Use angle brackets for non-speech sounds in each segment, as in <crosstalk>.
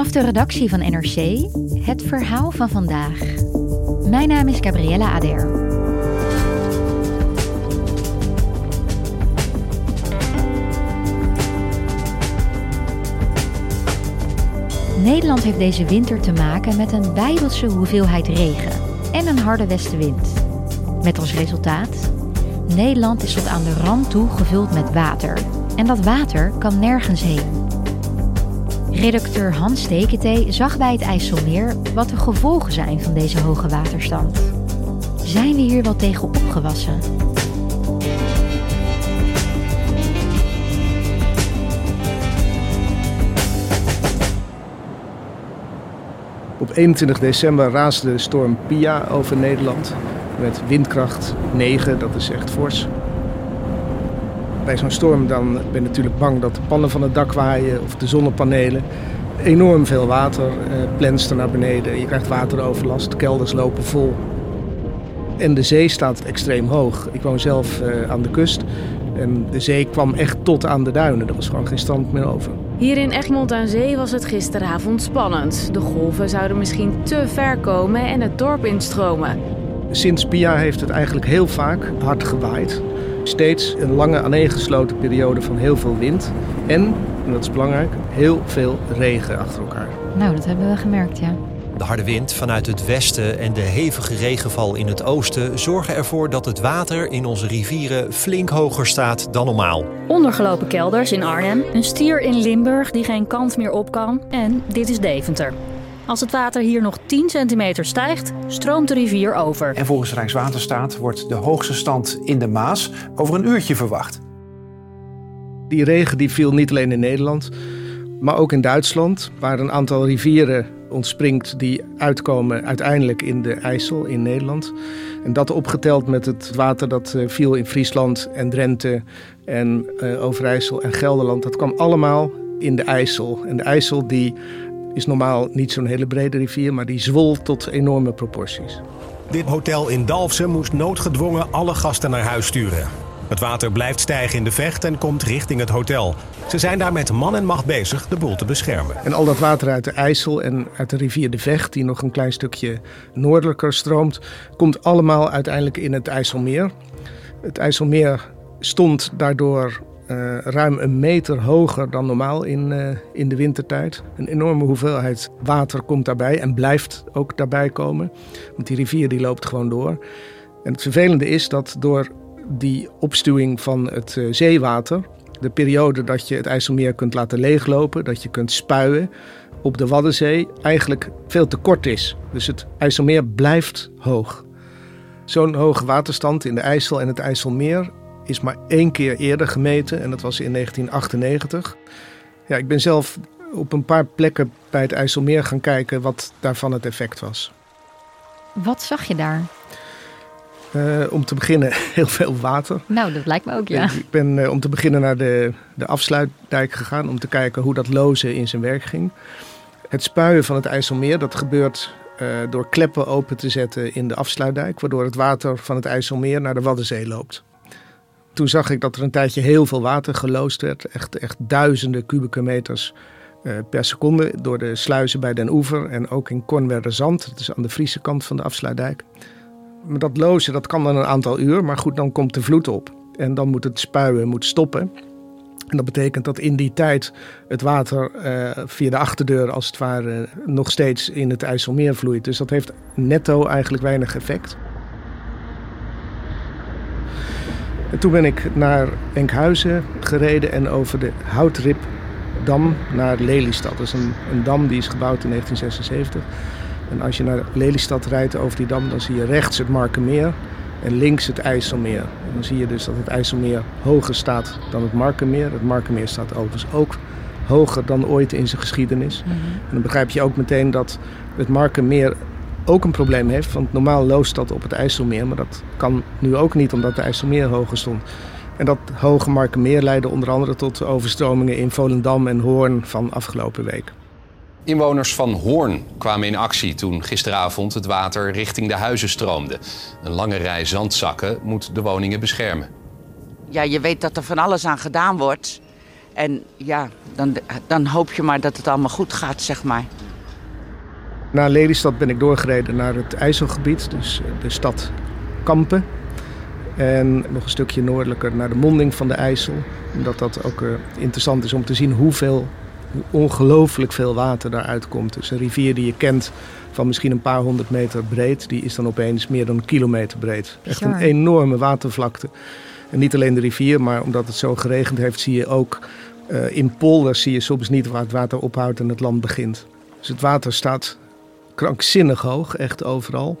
Vanaf de redactie van NRC het verhaal van vandaag. Mijn naam is Gabriella Ader. Nederland heeft deze winter te maken met een bijbelse hoeveelheid regen en een harde westenwind. Met als resultaat: Nederland is tot aan de rand toe gevuld met water. En dat water kan nergens heen. Redacteur Hans Steketee zag bij het IJsselmeer wat de gevolgen zijn van deze hoge waterstand. Zijn we hier wel tegen opgewassen? Op 21 december raasde de storm Pia over Nederland met windkracht 9, dat is echt fors. Bij zo'n storm dan ben je natuurlijk bang dat de pannen van het dak waaien of de zonnepanelen. Enorm veel water eh, plenst er naar beneden. Je krijgt wateroverlast, kelders lopen vol. En de zee staat extreem hoog. Ik woon zelf eh, aan de kust en de zee kwam echt tot aan de duinen. Er was gewoon geen strand meer over. Hier in Egmond aan Zee was het gisteravond spannend. De golven zouden misschien te ver komen en het dorp instromen. Sinds Pia heeft het eigenlijk heel vaak hard gewaaid. Steeds een lange aaneengesloten periode van heel veel wind. En, en dat is belangrijk, heel veel regen achter elkaar. Nou, dat hebben we gemerkt, ja. De harde wind vanuit het westen en de hevige regenval in het oosten zorgen ervoor dat het water in onze rivieren flink hoger staat dan normaal. Ondergelopen kelders in Arnhem, een stier in Limburg die geen kant meer op kan en dit is Deventer. Als het water hier nog 10 centimeter stijgt, stroomt de rivier over. En volgens Rijkswaterstaat wordt de hoogste stand in de Maas over een uurtje verwacht. Die regen die viel niet alleen in Nederland, maar ook in Duitsland, waar een aantal rivieren ontspringt die uitkomen uiteindelijk in de IJssel in Nederland. En dat opgeteld met het water dat eh, viel in Friesland en Drenthe en uh, Overijssel en Gelderland, dat kwam allemaal in de IJssel. En de IJssel die is normaal niet zo'n hele brede rivier, maar die zwol tot enorme proporties. Dit hotel in Dalfsen moest noodgedwongen alle gasten naar huis sturen. Het water blijft stijgen in de vecht en komt richting het hotel. Ze zijn daar met man en macht bezig de boel te beschermen. En al dat water uit de IJssel en uit de rivier de Vecht, die nog een klein stukje noordelijker stroomt, komt allemaal uiteindelijk in het IJsselmeer. Het IJsselmeer stond daardoor uh, ruim een meter hoger dan normaal in, uh, in de wintertijd. Een enorme hoeveelheid water komt daarbij en blijft ook daarbij komen. Want die rivier die loopt gewoon door. En het vervelende is dat door die opstuwing van het uh, zeewater, de periode dat je het IJsselmeer kunt laten leeglopen, dat je kunt spuien op de Waddenzee, eigenlijk veel te kort is. Dus het IJsselmeer blijft hoog. Zo'n hoge waterstand in de IJssel en het IJsselmeer is maar één keer eerder gemeten en dat was in 1998. Ja, ik ben zelf op een paar plekken bij het IJsselmeer gaan kijken wat daarvan het effect was. Wat zag je daar? Uh, om te beginnen <laughs> heel veel water. Nou, dat lijkt me ook, ja. Ik ben uh, om te beginnen naar de, de afsluitdijk gegaan om te kijken hoe dat lozen in zijn werk ging. Het spuien van het IJsselmeer, dat gebeurt uh, door kleppen open te zetten in de afsluitdijk, waardoor het water van het IJsselmeer naar de Waddenzee loopt. Toen zag ik dat er een tijdje heel veel water geloosd werd. Echt, echt duizenden kubieke meters uh, per seconde door de sluizen bij Den Oever en ook in Kornwerder Zand. Dat is aan de Friese kant van de afsluitdijk. Maar dat lozen dat kan dan een aantal uur, maar goed, dan komt de vloed op. En dan moet het spuien moet stoppen. En dat betekent dat in die tijd het water uh, via de achterdeur als het ware nog steeds in het IJsselmeer vloeit. Dus dat heeft netto eigenlijk weinig effect. En toen ben ik naar Enkhuizen gereden en over de Houtripdam naar Lelystad. Dat is een, een dam die is gebouwd in 1976. En als je naar Lelystad rijdt over die dam, dan zie je rechts het Markenmeer. en links het IJsselmeer. En dan zie je dus dat het IJsselmeer hoger staat dan het Markenmeer. Het Markenmeer staat overigens ook hoger dan ooit in zijn geschiedenis. Mhm. En dan begrijp je ook meteen dat het Markenmeer ook een probleem heeft. Want normaal loost dat op het IJsselmeer, maar dat kan nu ook niet omdat de IJsselmeer hoger stond. En dat hoge Markenmeer leidde onder andere tot overstromingen in Volendam en Hoorn van afgelopen week. Inwoners van Hoorn kwamen in actie toen gisteravond het water richting de huizen stroomde. Een lange rij zandzakken moet de woningen beschermen. Ja, je weet dat er van alles aan gedaan wordt. En ja, dan, dan hoop je maar dat het allemaal goed gaat, zeg maar. Na Lelystad ben ik doorgereden naar het IJsselgebied, dus de stad Kampen. En nog een stukje noordelijker naar de monding van de IJssel. Omdat dat ook eh, interessant is om te zien hoeveel, hoe ongelooflijk veel water daaruit komt. Dus een rivier die je kent van misschien een paar honderd meter breed, die is dan opeens meer dan een kilometer breed. Echt een enorme watervlakte. En niet alleen de rivier, maar omdat het zo geregend heeft, zie je ook eh, in polders zie je soms niet waar het water ophoudt en het land begint. Dus het water staat krankzinnig hoog, echt overal.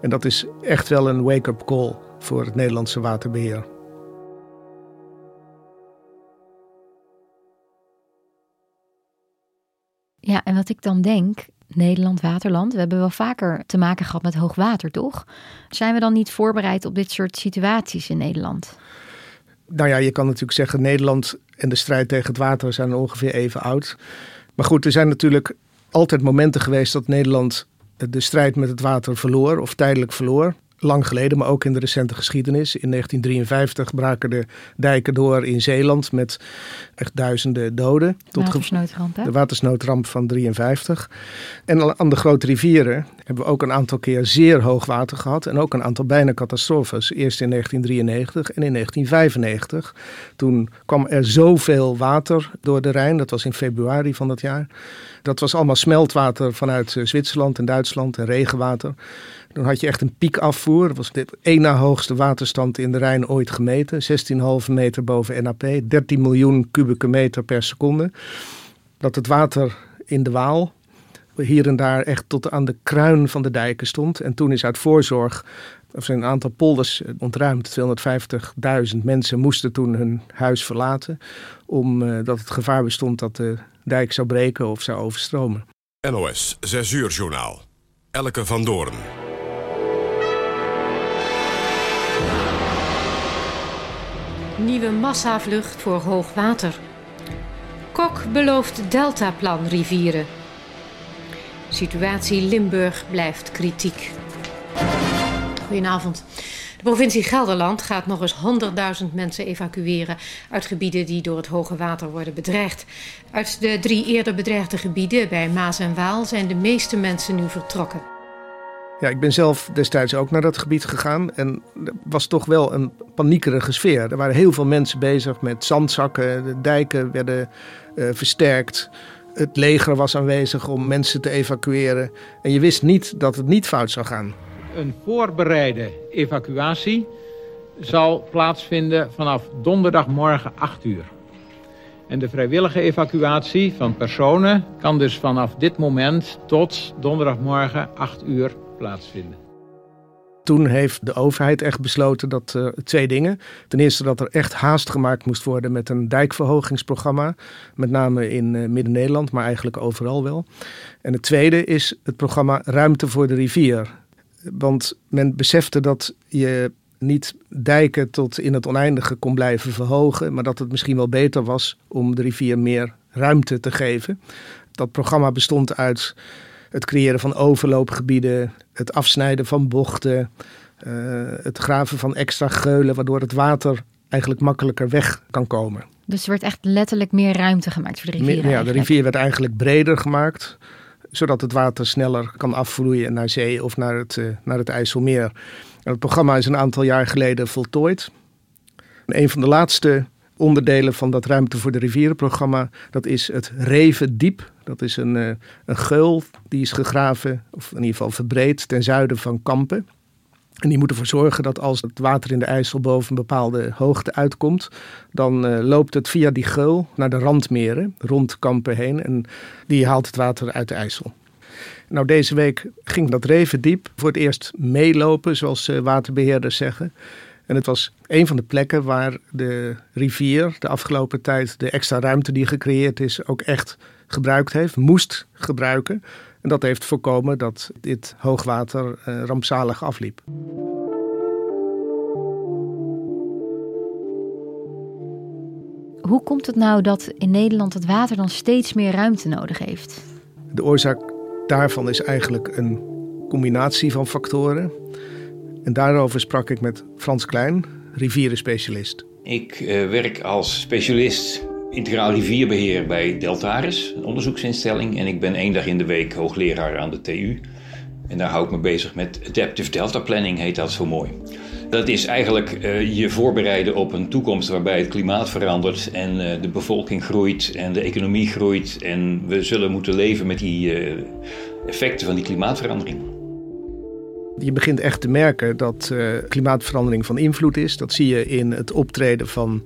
En dat is echt wel een wake-up call voor het Nederlandse waterbeheer. Ja, en wat ik dan denk, Nederland, waterland, we hebben wel vaker te maken gehad met hoogwater, toch? Zijn we dan niet voorbereid op dit soort situaties in Nederland? Nou ja, je kan natuurlijk zeggen Nederland en de strijd tegen het water zijn ongeveer even oud. Maar goed, er zijn natuurlijk altijd momenten geweest dat Nederland de strijd met het water verloor of tijdelijk verloor. Lang geleden, maar ook in de recente geschiedenis. In 1953 braken de dijken door in Zeeland met echt duizenden doden. ge- Watersnoodramp, hè? de watersnoodramp van 53. En aan de grote rivieren hebben we ook een aantal keer zeer hoog water gehad. En ook een aantal bijna catastrofes. Eerst in 1993 en in 1995. Toen kwam er zoveel water door de Rijn. Dat was in februari van dat jaar. Dat was allemaal smeltwater vanuit eh, Zwitserland en Duitsland en regenwater. Toen had je echt een piekafvoer. Dat was de één na hoogste waterstand in de Rijn ooit gemeten. 16,5 meter boven NAP. 13 miljoen kubieke meter per seconde. Dat het water in de Waal hier en daar echt tot aan de kruin van de dijken stond. En toen is uit voorzorg, er zijn een aantal polders eh, ontruimd. 250.000 mensen moesten toen hun huis verlaten. Omdat het gevaar bestond dat de dijk zou breken of zou overstromen. NOS 6 uur journaal. Elke van Doorn. Nieuwe massavlucht voor hoogwater. Kok belooft deltaplan rivieren. Situatie Limburg blijft kritiek. Goedenavond. De provincie Gelderland gaat nog eens 100.000 mensen evacueren uit gebieden die door het hoge water worden bedreigd. Uit de drie eerder bedreigde gebieden bij Maas en Waal zijn de meeste mensen nu vertrokken. Ja, ik ben zelf destijds ook naar dat gebied gegaan. En er was toch wel een paniekerige sfeer. Er waren heel veel mensen bezig met zandzakken. De dijken werden eh, versterkt. Het leger was aanwezig om mensen te evacueren. En je wist niet dat het niet fout zou gaan. Een voorbereide evacuatie zal plaatsvinden vanaf donderdagmorgen 8 uur. En de vrijwillige evacuatie van personen kan dus vanaf dit moment tot donderdagmorgen 8 uur plaatsvinden. Toen heeft de overheid echt besloten dat eh, twee dingen. Ten eerste dat er echt haast gemaakt moest worden met een dijkverhogingsprogramma. Met name in eh, Midden-Nederland, maar eigenlijk overal wel. En het tweede is het programma Ruimte voor de rivier. Want men besefte dat je niet dijken tot in het oneindige kon blijven verhogen, maar dat het misschien wel beter was om de rivier meer ruimte te geven. Dat programma bestond uit het creëren van overloopgebieden, het afsnijden van bochten, uh, het graven van extra geulen, waardoor het water eigenlijk makkelijker weg kan komen. Dus er werd echt letterlijk meer ruimte gemaakt voor de rivier. Ja, de rivier werd eigenlijk breder gemaakt, zodat het water sneller kan afvloeien naar zee of naar het, uh, naar het IJsselmeer. En het programma is een aantal jaar geleden voltooid. En een van de laatste onderdelen van dat Ruimte voor de Rivierenprogramma, dat is het Revendiep. Dat is een, uh, een geul die is gegraven, of in ieder geval verbreed, ten zuiden van Kampen. En die moet ervoor zorgen dat als het water in de IJssel boven een bepaalde hoogte uitkomt, dan uh, loopt het via die geul naar de randmeren rond Kampen heen en die haalt het water uit de IJssel. Nou, deze week ging dat Revendiep voor het eerst meelopen, zoals uh, waterbeheerders zeggen. En het was een van de plekken waar de rivier de afgelopen tijd de extra ruimte die gecreëerd is ook echt gebruikt heeft, moest gebruiken. En dat heeft voorkomen dat dit hoogwater uh, rampzalig afliep. Hoe komt het nou dat in Nederland het water dan steeds meer ruimte nodig heeft? De oorzaak daarvan is eigenlijk een combinatie van factoren. En daarover sprak ik met Frans Klein, rivierenspecialist. Ik uh, werk als specialist integraal rivierbeheer bij Deltaris, een onderzoeksinstelling. En ik ben één dag in de week hoogleraar aan de TU. En daar hou ik me bezig met Adaptive Delta Planning, heet dat zo mooi. Dat is eigenlijk uh, je voorbereiden op een toekomst waarbij het klimaat verandert en uh, de bevolking groeit en de economie groeit. En we zullen moeten leven met die effecten van die klimaatverandering. Je begint echt te merken dat klimaatverandering van invloed is. Dat zie je in het optreden van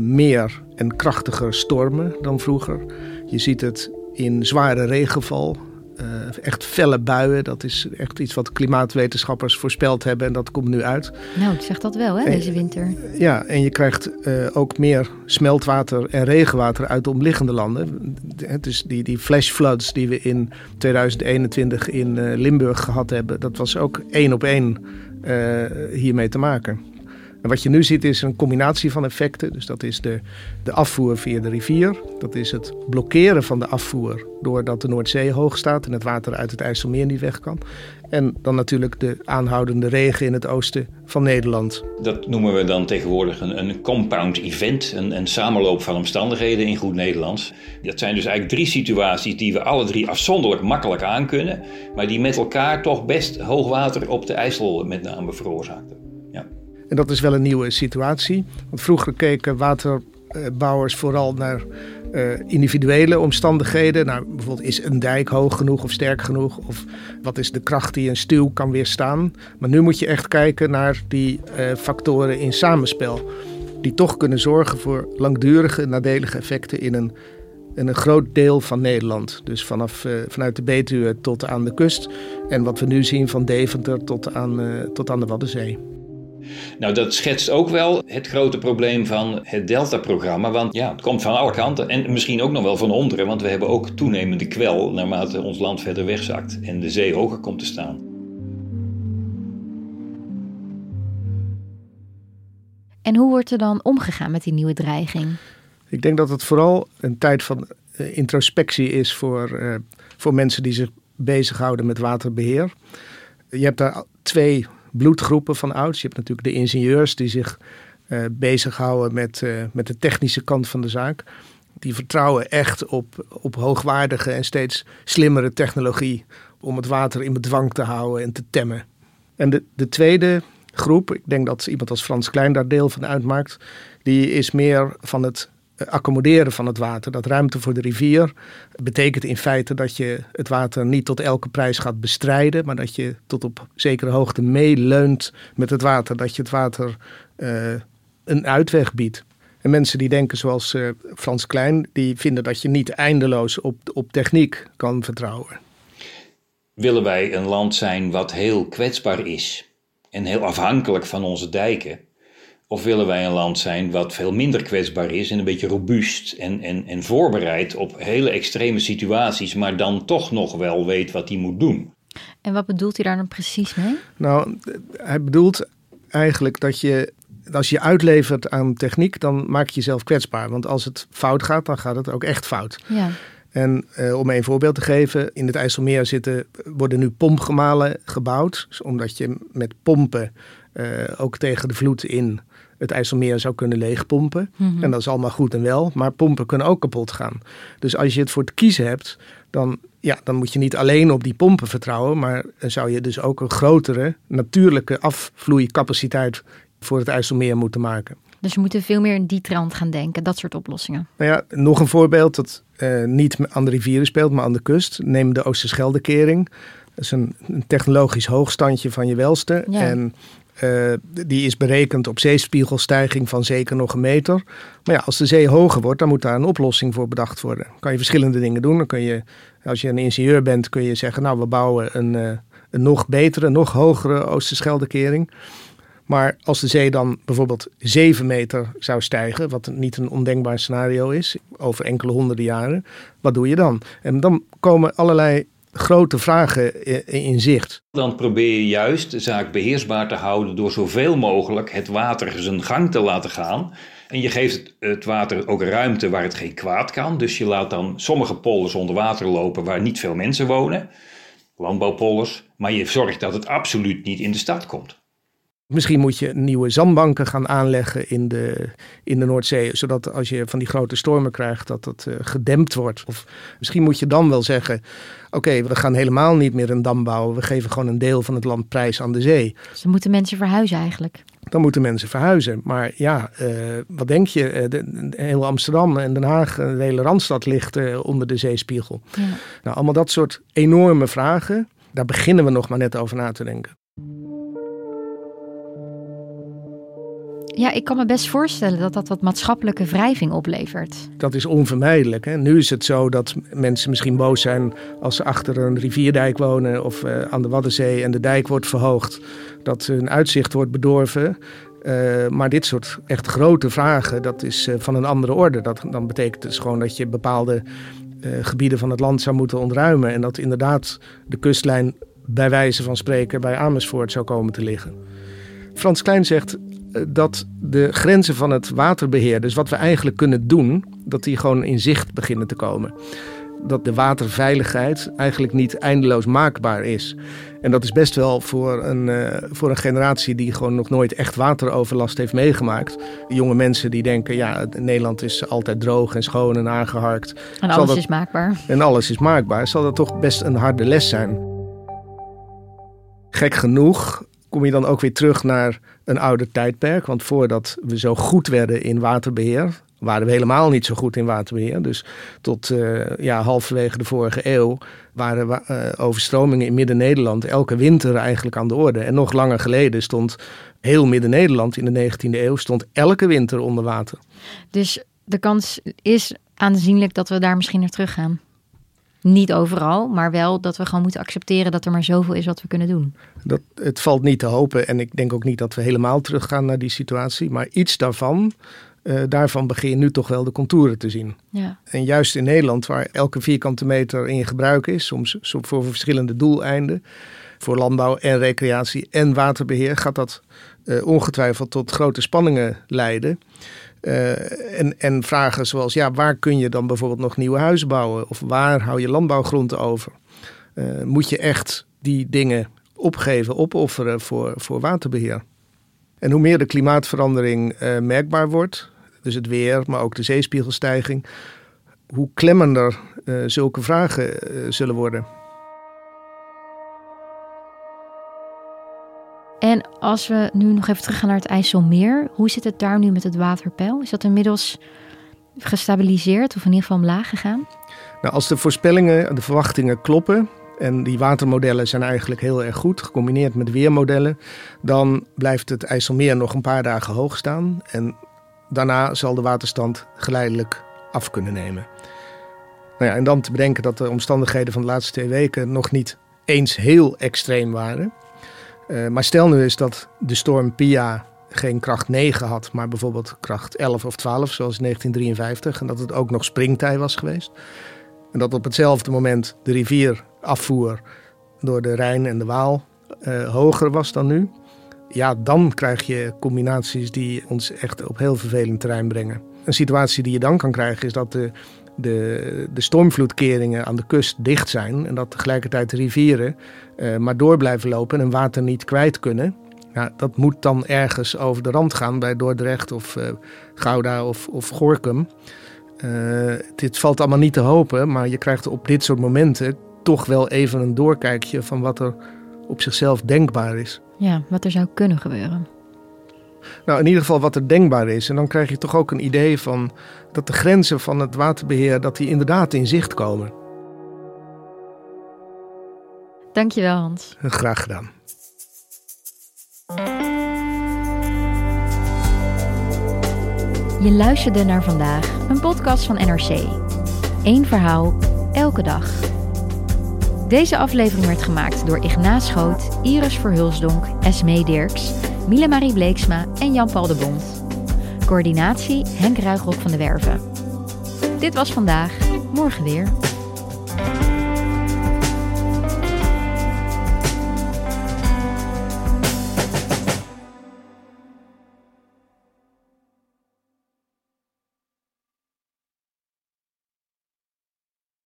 meer en krachtiger stormen dan vroeger. Je ziet het in zware regenval. Uh, echt felle buien, dat is echt iets wat klimaatwetenschappers voorspeld hebben en dat komt nu uit. Nou, het zegt dat wel, hè, deze winter. Ja, en je krijgt uh, ook meer smeltwater en regenwater uit de omliggende landen. Het is die, die flash floods die we in 2021 in uh, Limburg gehad hebben, dat was ook één op één hiermee te maken. Wat je nu ziet is een combinatie van effecten. Dus dat is de, de afvoer via de rivier. Dat is het blokkeren van de afvoer doordat de Noordzee hoog staat en het water uit het IJsselmeer niet weg kan. En dan natuurlijk de aanhoudende regen in het oosten van Nederland. Dat noemen we dan tegenwoordig een, compound event, een, een samenloop van omstandigheden in goed Nederlands. Dat zijn dus eigenlijk drie situaties die we alle drie afzonderlijk makkelijk aankunnen, maar die met elkaar toch best hoogwater op de IJssel met name veroorzaakten. En dat is wel een nieuwe situatie. Want vroeger keken waterbouwers vooral naar uh, individuele omstandigheden. Nou, bijvoorbeeld is een dijk hoog genoeg of sterk genoeg? Of wat is de kracht die een stuw kan weerstaan? Maar nu moet je echt kijken naar die uh, factoren in samenspel. Die toch kunnen zorgen voor langdurige nadelige effecten in een, een groot deel van Nederland. Dus vanaf, uh, vanuit de Betuwe tot aan de kust. En wat we nu zien van Deventer tot aan, tot aan de Waddenzee. Nou, dat schetst ook wel het grote probleem van het Delta-programma. Want ja, het komt van alle kanten en misschien ook nog wel van onderen. Want we hebben ook toenemende kwel naarmate ons land verder wegzakt en de zee hoger komt te staan. En hoe wordt er dan omgegaan met die nieuwe dreiging? Ik denk dat het vooral een tijd van uh, introspectie is voor, uh, voor mensen die zich bezighouden met waterbeheer. Je hebt daar twee bloedgroepen van ouds. Je hebt natuurlijk de ingenieurs die zich uh, bezighouden met, uh, met de technische kant van de zaak. Die vertrouwen echt op, op hoogwaardige en steeds slimmere technologie om het water in bedwang te houden en te temmen. En de, de tweede groep, ik denk dat iemand als Frans Klein daar deel van uitmaakt, die is meer van het accommoderen van het water, dat ruimte voor de rivier, betekent in feite dat je het water niet tot elke prijs gaat bestrijden, maar dat je tot op zekere hoogte meeleunt met het water, dat je het water uh, een uitweg biedt. En mensen die denken zoals uh, Frans Klein, die vinden dat je niet eindeloos op, op techniek kan vertrouwen. Willen wij een land zijn wat heel kwetsbaar is en heel afhankelijk van onze dijken? Of willen wij een land zijn wat veel minder kwetsbaar is en een beetje robuust en, en, en voorbereid op hele extreme situaties, maar dan toch nog wel weet wat hij moet doen? En wat bedoelt hij daar dan precies mee? Nou, hij bedoelt eigenlijk dat je, als je uitlevert aan techniek, dan maak je jezelf kwetsbaar. Want als het fout gaat, dan gaat het ook echt fout. Ja. En eh, om een voorbeeld te geven, in het IJsselmeer zitten, worden nu pompgemalen gebouwd. Omdat je met pompen uh, ook tegen de vloed in het IJsselmeer zou kunnen leegpompen. Mm-hmm. En dat is allemaal goed en wel, maar pompen kunnen ook kapot gaan. Dus als je het voor het kiezen hebt, dan, ja, dan moet je niet alleen op die pompen vertrouwen, maar zou je dus ook een grotere natuurlijke afvloeicapaciteit voor het IJsselmeer moeten maken. Dus we moeten veel meer in die trant gaan denken, dat soort oplossingen. Nou ja, nog een voorbeeld dat uh, niet aan de rivieren speelt, maar aan de kust. Neem de Oosterscheldekering. Dat is een, een technologisch hoogstandje van je welste. Ja. En Uh, die is berekend op zeespiegelstijging van zeker nog een meter. Maar ja, als de zee hoger wordt, dan moet daar een oplossing voor bedacht worden. Dan kan je verschillende dingen doen. Dan kun je, als je een ingenieur bent, kun je zeggen, nou, we bouwen een, uh, een nog betere, nog hogere Oosterscheldekering. Maar als de zee dan bijvoorbeeld 7 meter zou stijgen, wat niet een ondenkbaar scenario is, over enkele honderden jaren, wat doe je dan? En dan komen allerlei grote vragen in zicht. Dan probeer je juist de zaak beheersbaar te houden door zoveel mogelijk het water zijn gang te laten gaan. En je geeft het water ook ruimte waar het geen kwaad kan. Dus je laat dan sommige polders onder water lopen waar niet veel mensen wonen, landbouwpolders. Maar je zorgt dat het absoluut niet in de stad komt. Misschien moet je nieuwe zandbanken gaan aanleggen in de, in de Noordzee, zodat als je van die grote stormen krijgt, dat het uh, gedempt wordt. Of misschien moet je dan wel zeggen, oké, we gaan helemaal niet meer een dam bouwen, we geven gewoon een deel van het land prijs aan de zee. Dus dan moeten mensen verhuizen eigenlijk. Dan moeten mensen verhuizen. Maar ja, uh, wat denk je? Uh, de, de, heel Amsterdam en Den Haag, de hele Randstad ligt onder de zeespiegel. Ja. Nou, allemaal dat soort enorme vragen, daar beginnen we nog maar net over na te denken. Ja, ik kan me best voorstellen dat dat wat maatschappelijke wrijving oplevert. Dat is onvermijdelijk. Hè? Nu is het zo dat mensen misschien boos zijn als ze achter een rivierdijk wonen of uh, aan de Waddenzee en de dijk wordt verhoogd, dat hun uitzicht wordt bedorven. Uh, maar dit soort echt grote vragen, dat is uh, van een andere orde. Dat, dan betekent dus gewoon dat je bepaalde gebieden van het land zou moeten ontruimen. En dat inderdaad de kustlijn bij wijze van spreken bij Amersfoort zou komen te liggen. Frans Klein zegt dat de grenzen van het waterbeheer, dus wat we eigenlijk kunnen doen, dat die gewoon in zicht beginnen te komen. Dat de waterveiligheid eigenlijk niet eindeloos maakbaar is. En dat is best wel voor een, uh, voor een generatie die gewoon nog nooit echt wateroverlast heeft meegemaakt. Jonge mensen die denken, ja, Nederland is altijd droog en schoon en aangeharkt. En alles dat, is maakbaar. En alles is maakbaar. Zal dat toch best een harde les zijn. Gek genoeg kom je dan ook weer terug naar een ouder tijdperk. Want voordat we zo goed werden in waterbeheer, waren we helemaal niet zo goed in waterbeheer. Dus tot uh, ja, halverwege de vorige eeuw waren uh, overstromingen in Midden-Nederland elke winter eigenlijk aan de orde. En nog langer geleden stond heel Midden-Nederland in de 19e eeuw stond elke winter onder water. Dus de kans is aanzienlijk dat we daar misschien naar terug gaan. Niet overal, maar wel dat we gewoon moeten accepteren dat er maar zoveel is wat we kunnen doen. Dat, het valt niet te hopen en ik denk ook niet dat we helemaal teruggaan naar die situatie. Maar iets daarvan, uh, daarvan begin je nu toch wel de contouren te zien. Ja. En juist in Nederland, waar elke vierkante meter in gebruik is, soms voor verschillende doeleinden, voor landbouw en recreatie en waterbeheer, gaat dat uh, ongetwijfeld tot grote spanningen leiden. Uh, en, en vragen zoals, ja, waar kun je dan bijvoorbeeld nog nieuwe huizen bouwen? Of waar hou je landbouwgrond over? Uh, moet je echt die dingen opgeven, opofferen voor, voor waterbeheer? En hoe meer de klimaatverandering uh, merkbaar wordt, dus het weer, maar ook de zeespiegelstijging, hoe klemmender zulke vragen zullen worden. En als we nu nog even teruggaan naar het IJsselmeer, hoe zit het daar nu met het waterpeil? Is dat inmiddels gestabiliseerd of in ieder geval omlaag gegaan? Nou, als de voorspellingen, de verwachtingen kloppen, en die watermodellen zijn eigenlijk heel erg goed, gecombineerd met weermodellen, dan blijft het IJsselmeer nog een paar dagen hoog staan. En daarna zal de waterstand geleidelijk af kunnen nemen. Nou ja, en dan te bedenken dat de omstandigheden van de laatste twee weken nog niet eens heel extreem waren. Uh, maar stel nu eens dat de storm Pia geen kracht 9 had, maar bijvoorbeeld kracht 11 of 12, zoals in 1953. En dat het ook nog springtij was geweest. En dat op hetzelfde moment de rivier afvoer door de Rijn en de Waal uh, hoger was dan nu. Ja, dan krijg je combinaties die ons echt op heel vervelend terrein brengen. Een situatie die je dan kan krijgen is dat de de, de stormvloedkeringen aan de kust dicht zijn en dat tegelijkertijd de rivieren uh, maar door blijven lopen en water niet kwijt kunnen. Ja, dat moet dan ergens over de rand gaan bij Dordrecht of uh, Gouda of, of Gorkum. Uh, dit valt allemaal niet te hopen, maar je krijgt op dit soort momenten toch wel even een doorkijkje van wat er op zichzelf denkbaar is. Ja, wat er zou kunnen gebeuren. Nou, in ieder geval wat er denkbaar is. En dan krijg je toch ook een idee van dat de grenzen van het waterbeheer dat die inderdaad in zicht komen. Dankjewel Hans. Graag gedaan. Je luisterde naar vandaag, een podcast van NRC. Eén verhaal, elke dag. Deze aflevering werd gemaakt door Ignaas Schoot, Iris Verhulsdonk, Esme Dirks Miele Marie Bleeksma en Jan-Paul de Bond. Coördinatie Henk Ruigrok van de Werven. Dit was vandaag, morgen weer.